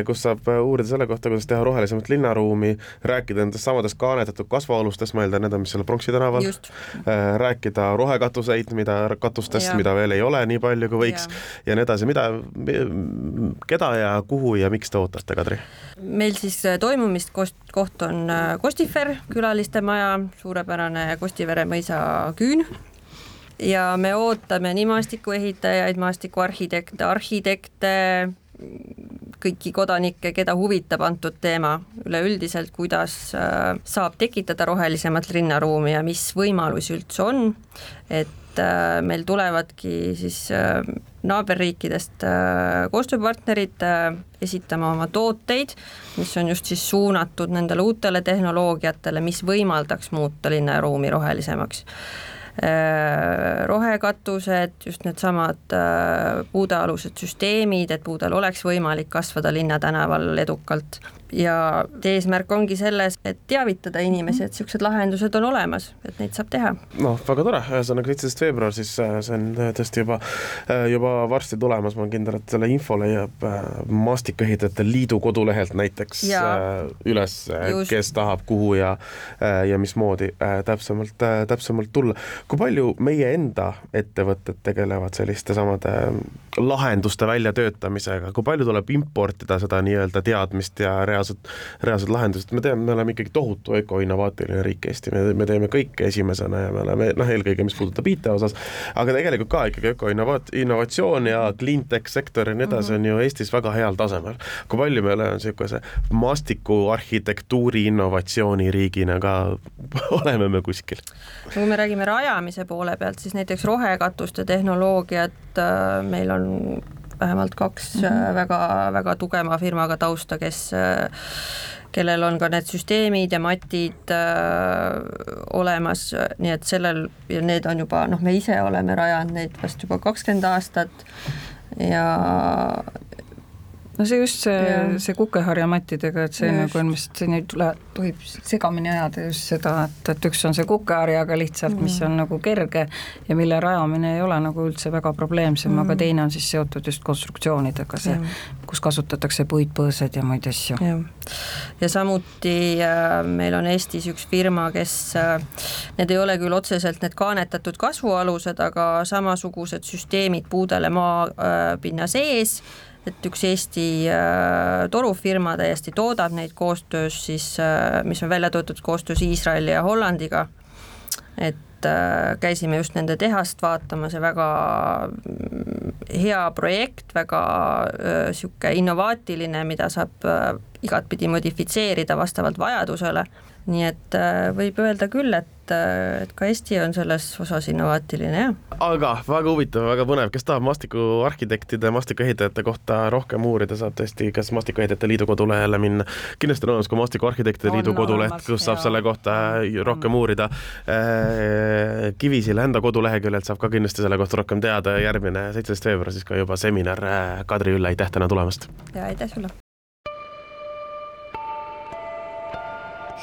kus saab uurida selle kohta, kuidas teha rohelisemat linnaruumi, rääkida nendest samadest kaanetatud kasvualustest, ma eeldan, need on, mis seal Pronksi tänaval, rääkida rohekatuseid, mida, katustest, mida veel ei ole nii palju, kui võiks ja, ja nii edasi, mida, keda ja kuhu ja miks te ootate, Kadri? meil siis toimumiskoht on Kostifer külaliste maja, suurepärane Kostivere mõisa küün. Ja me ootame nii maastikuehitajaid, maastikuarhitekte, arhitekte, kõiki kodanikke, keda huvitab antud teema üleüldiselt, kuidas äh, saab tekitada rohelisemat linnaruumi ja mis võimalusi üldse on, et äh, meil tulevadki siis äh, naaberriikidest koostööpartnerid esitama oma tooteid, mis on just siis suunatud nendele uutele tehnoloogiatele, mis võimaldaks muuta linnaruumi rohelisemaks rohekatused, just needsamad äh, puudealused süsteemid, et puudel oleks võimalik kasvada linnatänaval edukalt ja eesmärk ongi selles, et teavitada inimesi, et niisugused lahendused on olemas, et neid saab teha. noh, väga tore, ühesõnaga seitseteist veebruar, siis äh, see on tõesti juba, äh, juba varsti tulemas, ma olen kindel, et selle info leiab äh, Maastikuehitajate Liidu kodulehelt näiteks ja, üles, kes tahab, kuhu ja ja mismoodi täpsemalt, täpsemalt tulla. kui palju meie enda ettevõtted tegelevad selliste samade lahenduste väljatöötamisega, kui palju tuleb importida seda nii-öelda teadmist ja reaalsed, reaalsed lahendused, me teame, me oleme ikkagi tohutu ökoinnovaatiline riik Eesti, me, me teeme kõike esimesena ja me oleme noh, eelkõige mis puudutab IT osas, aga tegelikult ka ikkagi ökoinnovaat-, innovatsioon ja cleantech sektor ja nii edasi mm -hmm. on ju Eestis väga heal tasemel. kui palju meil on niisuguse maastikuarhitektuuri innovatsiooniriigina ka oleme me kuskil? kui me räägime rajamise poole pealt, siis näiteks rohekatuste tehnoloogiat äh, meil on vähemalt kaks mm -hmm. väga, väga tugeva firmaga tausta, kes äh, kellel on ka need süsteemid ja matid äh, olemas, nii et sellel ja need on juba noh, me ise oleme rajanud neid vast juba kakskümmend aastat ja no see just see, Jah. see kukeharjamattidega, et see Just. nagu on vist, ei tule, tohib segamini ajada just seda, et, et üks on see kukeharjaga lihtsalt, mis on nagu kerge ja mille rajamine ei ole nagu üldse väga probleemsem mm., aga teine on siis seotud just konstruktsioonidega, see, kus kasutatakse puitpõõsaid ja muid asju. jah, ja samuti äh, meil on Eestis üks firma, kes äh,, need ei ole küll otseselt need kaanetatud kasvualused, aga samasugused süsteemid puudele maapinna sees, et üks Eesti äh, torufirma täiesti toodab neid koostöös siis äh,, mis on välja töötatud koostöös Iisraeli ja Hollandiga, et äh, käisime just nende tehast vaatamas ja väga mm, hea projekt, väga niisugune innovaatiline, mida saab igatpidi modifitseerida vastavalt vajadusele, nii et äh, võib öelda küll, et, äh, et ka Eesti on selles osas innovaatiline, jah. aga väga huvitav, väga põnev, kes tahab maastikuarhitektide, maastikuehitajate kohta rohkem uurida, saab tõesti kas Maastikuehitajate Liidu kodulehele minna. kindlasti on olemas ka Maastikuarhitektide Liidu koduleht, kus saab selle kohta rohkem uurida. Kivisilla enda koduleheküljelt saab ka kindlasti selle kohta rohkem teada ja järgmine, seitseteist veebruar siis ka juba seminar. Kadri Ülle, aitäh täna tulemast! ja aitäh sulle!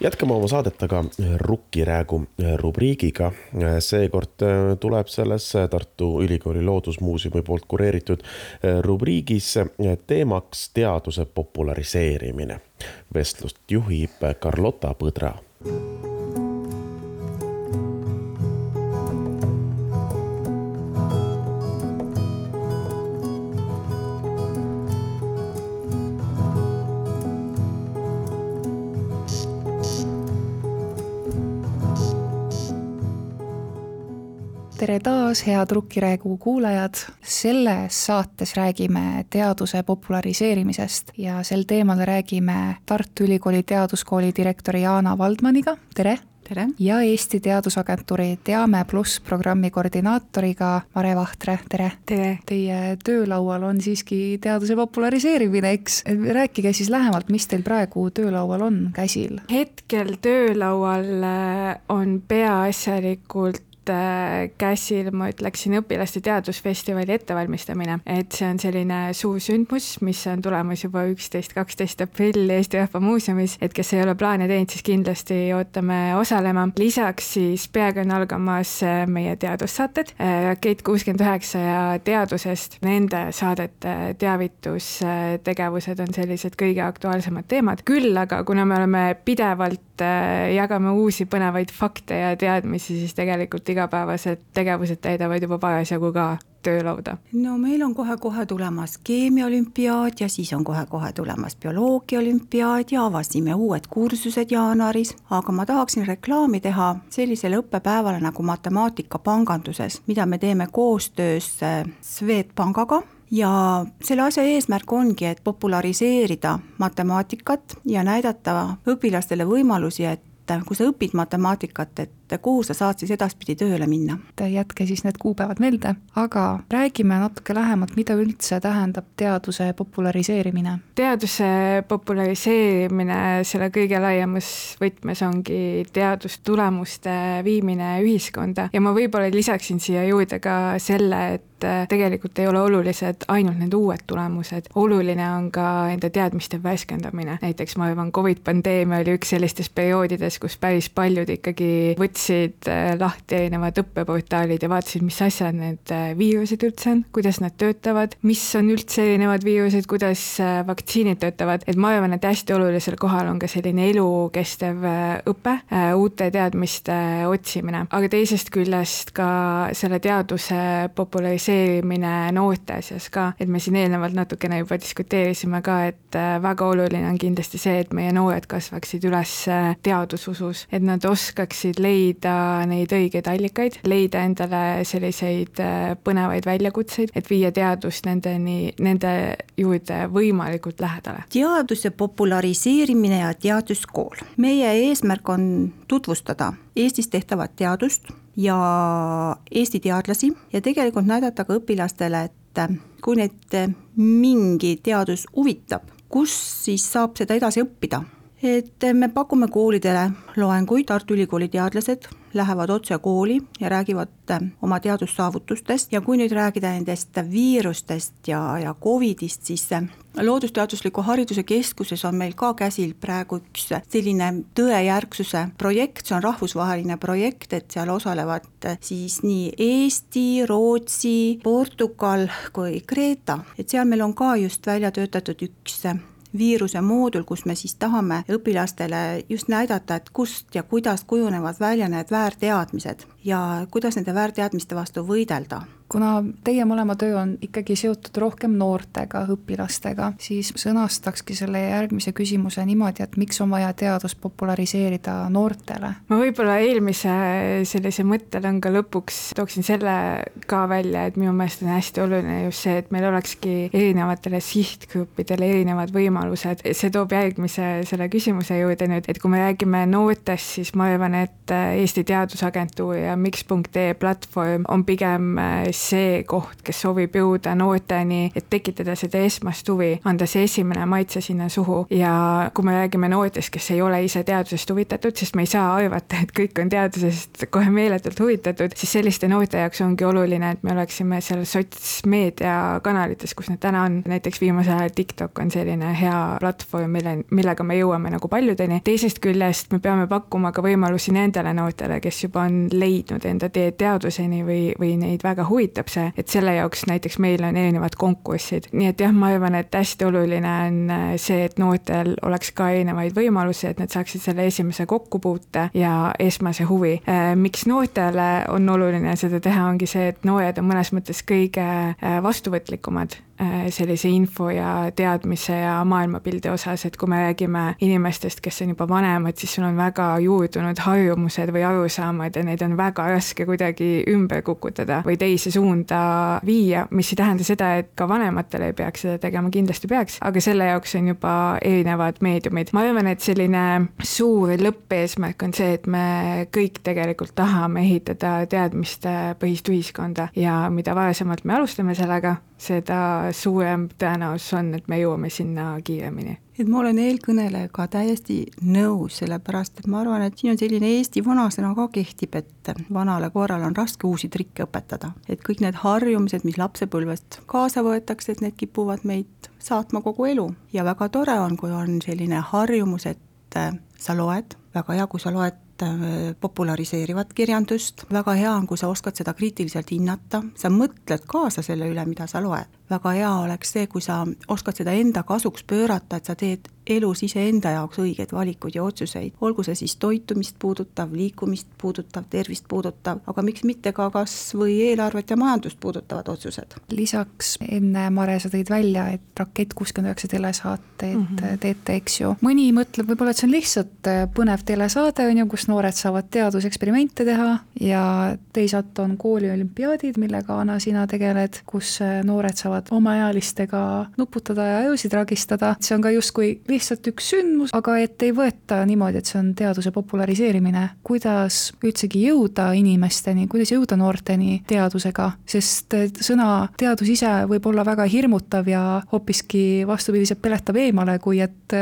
jätkame oma saadet aga Rukkiräägu rubriigiga. seekord tuleb selles Tartu Ülikooli Loodusmuuseumi poolt kureeritud rubriigis teemaks teaduse populariseerimine. vestlust juhib Carlota Põdra tere taas, head Rukkiräägu kuulajad. selles saates räägime teaduse populariseerimisest ja sel teemal räägime Tartu Ülikooli Teaduskooli direktori Jaana Valdmaniga, tere! tere! ja Eesti Teadusagentuuri Teame pluss programmi koordinaatoriga Mare Vahtre, tere! tere! Teie töölaual on siiski teaduse populariseerimine, eks? rääkige siis lähemalt, mis teil praegu töölaual on käsil? hetkel töölaual äh, on peaasjalikult käsil, ma ütleksin, õpilaste teadusfestivali ettevalmistamine, et see on selline suur sündmus, mis on tulemas juba üksteist, kaksteist aprill Eesti Rahva Muuseumis, et kes ei ole plaane teinud, siis kindlasti ootame osalema. lisaks siis peagi on algamas äh, meie teadussaated, Rakett kuuskümmend üheksa ja Teadusest, nende saadete teavitustegevused on sellised kõige aktuaalsemad teemad, küll aga kuna me oleme pidevalt äh, jagame uusi põnevaid fakte ja teadmisi, siis tegelikult igapäevased tegevused täidavad juba parasjagu ka töölauda. no meil on kohe-kohe tulemas keemiaolümpiaad ja siis on kohe-kohe tulemas bioloogiaolümpiaad ja avasime uued kursused jaanuaris, aga ma tahaksin reklaami teha sellisele õppepäevale nagu matemaatika panganduses, mida me teeme koostöös äh, Swedbankaga ja selle asja eesmärk ongi, et populariseerida matemaatikat ja näidata õpilastele võimalusi, et kui sa õpid matemaatikat, et kuhu sa saad siis edaspidi tööle minna. jätke siis need kuupäevad meelde, aga räägime natuke lähemalt, mida üldse tähendab teaduse populariseerimine? teaduse populariseerimine selle kõige laiemas võtmes ongi teadustulemuste viimine ühiskonda ja ma võib-olla lisaksin siia juurde ka selle, et tegelikult ei ole olulised ainult need uued tulemused, oluline on ka enda teadmiste värskendamine, näiteks ma arvan, Covid pandeemia oli üks sellistest perioodidest, kus päris paljud ikkagi võtsid äh, lahti erinevad õppeportaalid ja vaatasid, mis asjad need äh, viirused üldse on, kuidas nad töötavad, mis on üldse erinevad viirused, kuidas äh, vaktsiinid töötavad, et ma arvan, et hästi olulisel kohal on ka selline elukestev õpe, uute teadmiste otsimine, aga teisest küljest ka selle teaduse populariseerimine noorte seas ka, et me siin eelnevalt natukene juba diskuteerisime ka, et väga oluline on kindlasti see, et meie noored kasvaksid üles teadususus, et nad oskaksid leida neid õigeid allikaid, leida endale selliseid põnevaid väljakutseid, et viia teadust nendeni, nende juurde võimalikult lähedale. teaduse populariseerimine ja teaduskool. meie eesmärk on tutvustada Eestis tehtavat teadust ja Eesti teadlasi ja tegelikult näidata ka õpilastele, et kui neid mingi teadus huvitab, kus siis saab seda edasi õppida et me pakume koolidele loenguid, Tartu Ülikooli teadlased lähevad otse kooli ja räägivad äh, oma teadussaavutustest. Ja kui nüüd rääkida nendest viirustest ja, ja Covidist, siis äh, Loodusteadusliku Hariduse Keskuses on meil ka käsil praegu üks selline tõejärgsuse projekt, see on rahvusvaheline projekt, et seal osalevad äh, siis nii Eesti, Rootsi, Portugal kui Kreeta, et seal meil on ka just välja töötatud üks viiruse moodul, kus me siis tahame õpilastele just näidata, et kust ja kuidas kujunevad välja need väärteadmised ja kuidas nende väärteadmiste vastu võidelda kuna teie mõlema töö on ikkagi seotud rohkem noortega, õpilastega, siis sõnastakski selle järgmise küsimuse niimoodi, et miks on vaja teadust populariseerida noortele? ma võib-olla eelmise sellise mõttelõnga lõpuks tooksin selle ka välja, et minu meelest on hästi oluline just see, et meil olekski erinevatele sihtgruppidele erinevad võimalused, see toob järgmise selle küsimuse juurde nüüd, et kui me räägime noortest, siis ma arvan, et Eesti Teadusagentuur ja miks.ee platvorm on pigem see koht, kes soovib jõuda noorteni, et tekitada seda esmast huvi, anda see esimene maitse sinna suhu. Ja kui me räägime noortest, kes ei ole ise teadusest huvitatud, sest me ei saa arvata, et kõik on teadusest kohe meeletult huvitatud, siis selliste noorte jaoks ongi oluline, et me oleksime seal sotsmeediakanalites, kus need täna on, näiteks viimasel ajal TikTok on selline hea platvorm, mille, millega me jõuame nagu paljudeni, teisest küljest me peame pakkuma ka võimalusi nendele noortele, kes juba on leidnud enda tee teaduseni või, või neid väga huvitab, see, et selle jaoks näiteks meil on erinevad konkursid, nii et jah, ma arvan, et hästi oluline on äh, see, et noortel oleks ka erinevaid võimalusi, et nad saaksid selle esimese kokkupuute ja esmase huvi. Äh, miks noortele on oluline seda teha, ongi see, et noored on mõnes mõttes kõige äh, vastuvõtlikumad sellise info ja teadmise ja maailmapildi osas, et kui me räägime inimestest, kes on juba vanemad, siis sul on väga juurdunud harjumused või arusaamad ja neid on väga raske kuidagi ümber kukutada või teise suunda viia, mis ei tähenda seda, et ka vanematel ei peaks seda tegema, kindlasti peaks, aga selle jaoks on juba erinevad meediumid. ma arvan, et selline suur lõppeesmärk on see, et me kõik tegelikult tahame ehitada teadmistepõhist ühiskonda ja mida varasemalt me alustame sellega, seda suurem tõenäosus on, et me jõuame sinna kiiremini. et ma olen eelkõnelejaga täiesti nõus, sellepärast et ma arvan, et siin on selline Eesti vanasõna ka kehtib, et vanale koerale on raske uusi trikke õpetada. et kõik need harjumused, mis lapsepõlvest kaasa võetakse, et need kipuvad meid saatma kogu elu ja väga tore on, kui on selline harjumus, et sa loed, väga hea, kui sa loed Äh, populariseerivat kirjandust, väga hea on, kui sa oskad seda kriitiliselt hinnata, sa mõtled kaasa selle üle, mida sa loed. Väga hea oleks see, kui sa oskad seda enda kasuks pöörata, et sa teed elus iseenda jaoks õigeid valikuid ja otsuseid, olgu see siis toitumist puudutav, liikumist puudutav, tervist puudutav, aga miks mitte ka kas või eelarvet ja majandust puudutavad otsused. lisaks enne, Mare, sa tõid välja, et Rakett kuuskümmend üheksa telesaateid mm -hmm. teete, eks ju, mõni mõtleb võib-olla, et see on lihtsalt põnev telesaade, on ju, kus noored saavad teaduseksperimente teha ja teisalt on kooliolümpiaadid, millega, Anna, sina tegeled, kus noored saavad omaealistega nuputada ja ajusid ragistada, see on ka justkui lihtsalt üks sündmus, aga et ei võeta niimoodi, et see on teaduse populariseerimine. kuidas üldsegi jõuda inimesteni, kuidas jõuda noorteni teadusega, sest sõna teadus ise võib olla väga hirmutav ja hoopiski vastupidiselt peletab eemale, kui et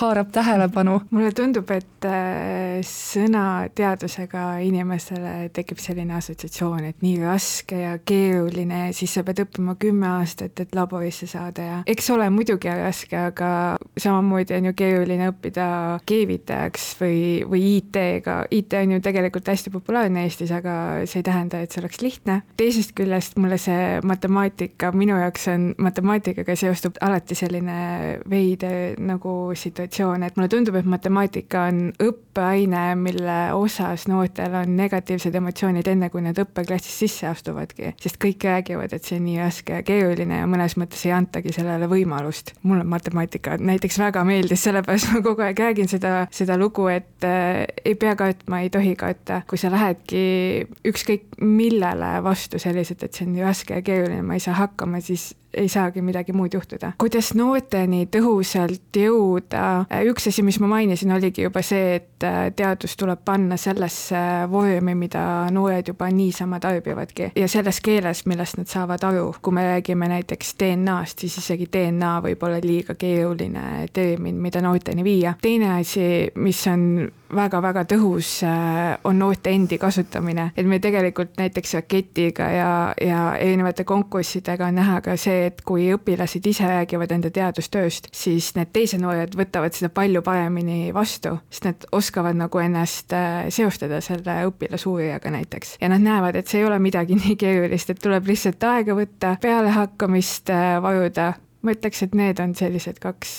haarab tähelepanu. mulle tundub, et äh, sõna teadusega inimesele tekib selline assotsiatsioon, et nii raske ja keeruline, siis sa pead õppima kümme aastat, et laborisse saada ja eks ole, muidugi raske, aga samamoodi on ju keeruline õppida keevitajaks või, või IT-ga, IT on ju tegelikult hästi populaarne Eestis, aga see ei tähenda, et see oleks lihtne. teisest küljest mulle see matemaatika, minu jaoks on matemaatikaga seostub alati selline veider nagu situatsioon, et mulle tundub, et matemaatika on õppeaine, mille osas noortel on negatiivsed emotsioonid enne, kui nad õppeklassis sisse astuvadki, sest kõik räägivad, et see on nii raske ja keeruline ja mõnes mõttes ei antagi sellele võimalust. mulle matemaatika näiteks väga meeldis, sellepärast ma kogu aeg räägin seda, seda lugu, et äh, ei pea kartma, ei tohi karta, kui sa lähedki ükskõik millele vastu selliselt, et see on nii raske ja keeruline, ma ei saa hakkama, siis ei saagi midagi muud juhtuda. kuidas noorteni tõhusalt jõuda, üks asi, mis ma mainisin, oligi juba see, et äh, teadus tuleb panna sellesse vormi, mida noored juba niisama tarbivadki ja selles keeles, millest nad saavad aru. kui me räägime näiteks DNA-st, siis isegi DNA võib olla liiga keeruline termin, mida noorteni viia. teine asi, mis on väga-väga tõhus äh, on noorte endi kasutamine, et me tegelikult näiteks raketiga ja, ja erinevate konkurssidega on näha ka see, et kui õpilased ise räägivad enda teadustööst, siis need teised noored võtavad seda palju paremini vastu, sest nad oskavad nagu ennast äh, seostada selle õpilasuurijaga näiteks. ja nad näevad, et see ei ole midagi nii keerulist, et tuleb lihtsalt aega võtta, pealehakkamist äh, vajuda, ma ütleks, et need on sellised kaks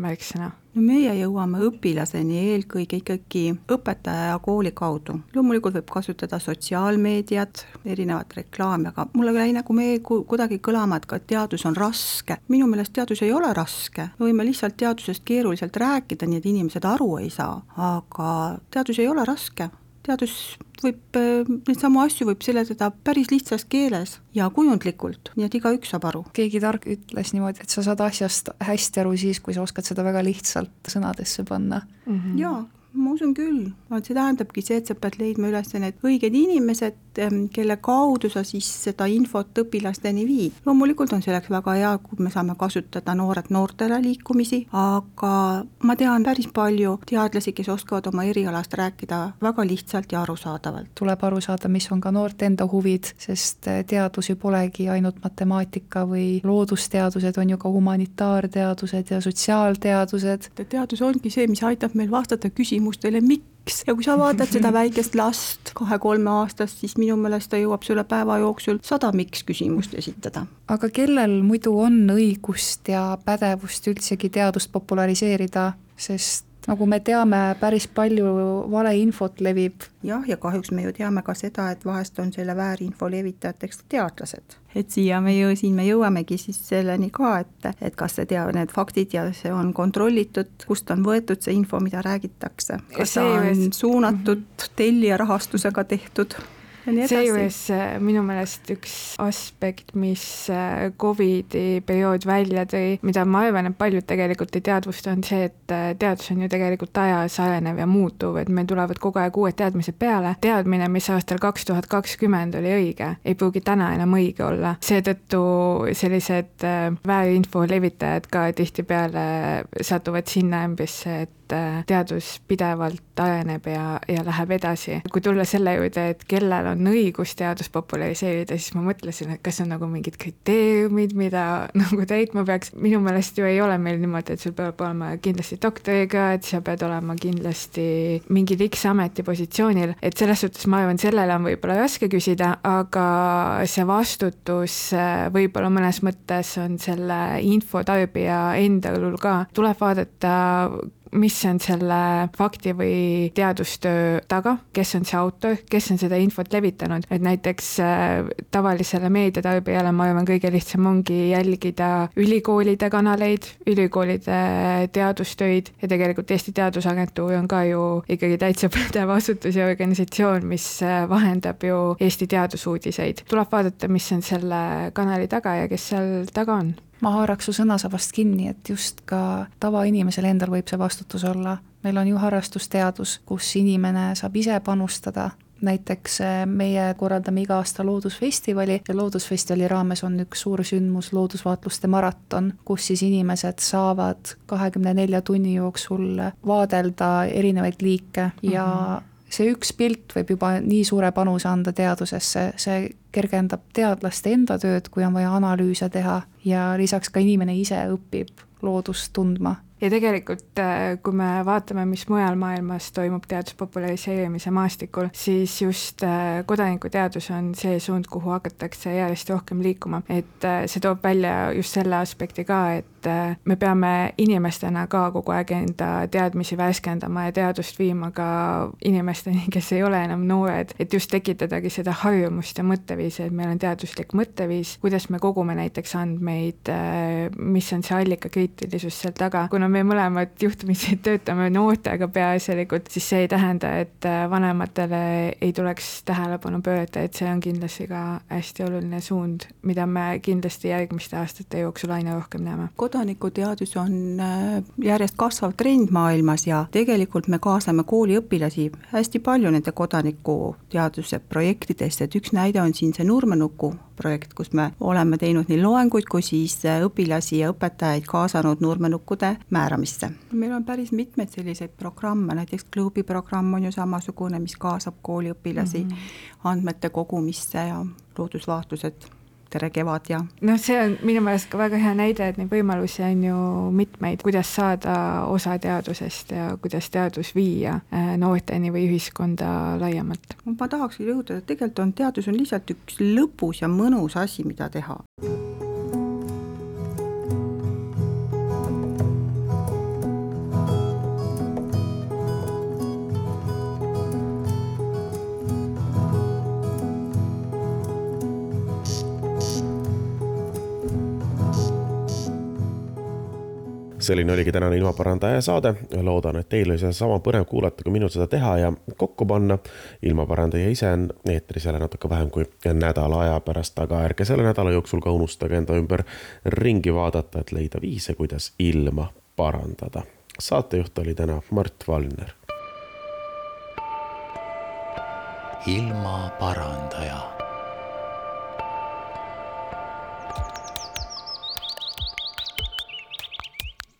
märksõna no meie jõuame õpilaseni eelkõige ikkagi õpetaja ja kooli kaudu. loomulikult võib kasutada sotsiaalmeediat, erinevat reklaami, aga mulle jäi nagu meie kuidagi kõlama, et ka teadus on raske. minu meelest teadus ei ole raske, me võime lihtsalt teadusest keeruliselt rääkida, nii et inimesed aru ei saa, aga teadus ei ole raske teadus võib, äh, neid samu asju võib seletada päris lihtsas keeles ja kujundlikult, nii et igaüks saab aru. keegi tark ütles niimoodi, et sa saad asjast hästi aru siis, kui sa oskad seda väga lihtsalt sõnadesse panna mm. -hmm. jaa, ma usun küll, see tähendabki see, et sa pead leidma üles need õiged inimesed, kelle kaudu sa siis seda infot õpilasteni viid. loomulikult on selleks väga hea, kui me saame kasutada Noored Noortele liikumisi, aga ma tean päris palju teadlasi, kes oskavad oma erialast rääkida väga lihtsalt ja arusaadavalt. tuleb aru saada, mis on ka noorte enda huvid, sest teadus ju polegi ainult matemaatika või loodusteadused, on ju ka humanitaarteadused ja sotsiaalteadused. teadus ongi see, mis aitab meil vastata küsimustele, miks ja kui sa vaatad seda väikest last, kahe-kolmeaastast, siis minu meelest ta jõuab sulle päeva jooksul sada miks küsimust esitada. aga kellel muidu on õigust ja pädevust üldsegi teadust populariseerida, sest nagu me teame, päris palju valeinfot levib. jah, ja kahjuks me ju teame ka seda, et vahest on selle väärinfo levitajateks teadlased. et siia me ju, siin me jõuamegi siis selleni ka, et, et kas see tea-, need faktid ja see on kontrollitud, kust on võetud see info, mida räägitakse. kas see on suunatud tellija rahastusega tehtud seejuures äh, minu meelest üks aspekt, mis äh, Covidi periood välja tõi, mida ma arvan, et paljud tegelikult ei teadvusta, on see, et äh, teadus on ju tegelikult ajas arenev ja muutuv, et meil tulevad kogu aeg uued teadmised peale. teadmine, mis aastal kaks tuhat kakskümmend oli õige, ei pruugi täna enam õige olla. seetõttu sellised väärinfo levitajad ka tihtipeale satuvad sinna ämbrisse, et teadus pidevalt areneb ja, ja läheb edasi. kui tulla selle juurde, et kellel on on õigus teadust populariseerida, siis ma mõtlesin, et kas on nagu mingid kriteeriumid, mida nagu täitma peaks, minu meelest ju ei ole meil niimoodi, et sul peab olema kindlasti doktorikraad, sa pead olema kindlasti mingil X ametipositsioonil, et selles suhtes ma arvan, sellele on võib-olla raske küsida, aga see vastutus äh, võib-olla mõnes mõttes on selle infotarbija enda õlul ka, tuleb vaadata mis on selle fakti või teadustöö taga, kes on see autor, kes on seda infot levitanud, et näiteks äh, tavalisele meediatarbijale ma arvan, kõige lihtsam ongi jälgida ülikoolide kanaleid, ülikoolide teadustöid. Ja tegelikult Eesti Teadusagentuur on ka ju ikkagi täitsa pädev asutus ja organisatsioon, mis äh, vahendab ju Eesti teadusuudiseid. tuleb vaadata, mis on selle kanali taga ja kes seal taga on ma haaraks su sõnasabast kinni, et just ka tavainimesel endal võib see vastutus olla. meil on ju harrastusteadus, kus inimene saab ise panustada, näiteks eh, meie korraldame iga aasta Loodusfestivali ja Loodusfestivali raames on üks suur sündmus, loodusvaatluste maraton, kus siis inimesed saavad kahekümne nelja tunni jooksul vaadelda erinevaid liike ja mm -hmm see üks pilt võib juba nii suure panuse anda teadusesse, see kergendab teadlaste enda tööd, kui on vaja analüüse teha ja lisaks ka inimene ise õpib loodust tundma. Ja tegelikult, äh, kui me vaatame, mis mujal maailmas toimub teaduse populariseerimise maastikul, siis just äh, kodanikuteadus on see suund, kuhu hakatakse järjest rohkem liikuma, et äh, see toob välja just selle aspekti ka, et et äh, me peame inimestena ka kogu aeg enda teadmisi värskendama ja teadust viima ka inimesteni, kes ei ole enam noored, et just tekitadagi seda harjumust ja mõtteviisi, et meil on teaduslik mõtteviis, kuidas me kogume näiteks andmeid, äh, mis on see allikakriitilisus seal taga, kuna me mõlemad juhtumisi töötame noortega peaasjalikult, siis see ei tähenda, et äh, vanematele ei tuleks tähelepanu pöörata, et see on kindlasti ka hästi oluline suund, mida me kindlasti järgmiste aastate jooksul aina rohkem näeme. Kodanikuteadus on äh, järjest kasvav trend maailmas ja tegelikult me kaasame kooliõpilasi hästi palju nende kodanikuteaduse projektidest, et üks näide on siin see Nurmenuku projekt, kus me oleme teinud nii loenguid kui siis äh, õpilasi ja õpetajaid kaasanud nurmenukkude määramisse. meil on päris mitmeid selliseid programme, näiteks Klubi programm on ju samasugune, mis kaasab kooliõpilasi mm -hmm. andmete kogumisse ja loodusvaatlused tere kevad ja. noh, see on minu meelest ka väga hea näide, et neid võimalusi on ju mitmeid, kuidas saada osa teadusest ja kuidas teadus viia äh, noorteni või ühiskonda laiemalt. ma tahakski rõhutada, et tegelikult on teadus on lihtsalt üks lõbus ja mõnus asi, mida teha. Selline oligi tänane ilmaparandaja saade. loodan, et teil oli seda sama põnev kuulata, kui minul seda teha ja kokku panna. ilmaparandaja ise on eetris jälle natuke vähem kui nädala aja pärast, aga ärge selle nädala jooksul ka unustage enda ümber ringi vaadata, et leida viise, kuidas ilma parandada. saatejuht oli täna Mart Valner. ilmaparandaja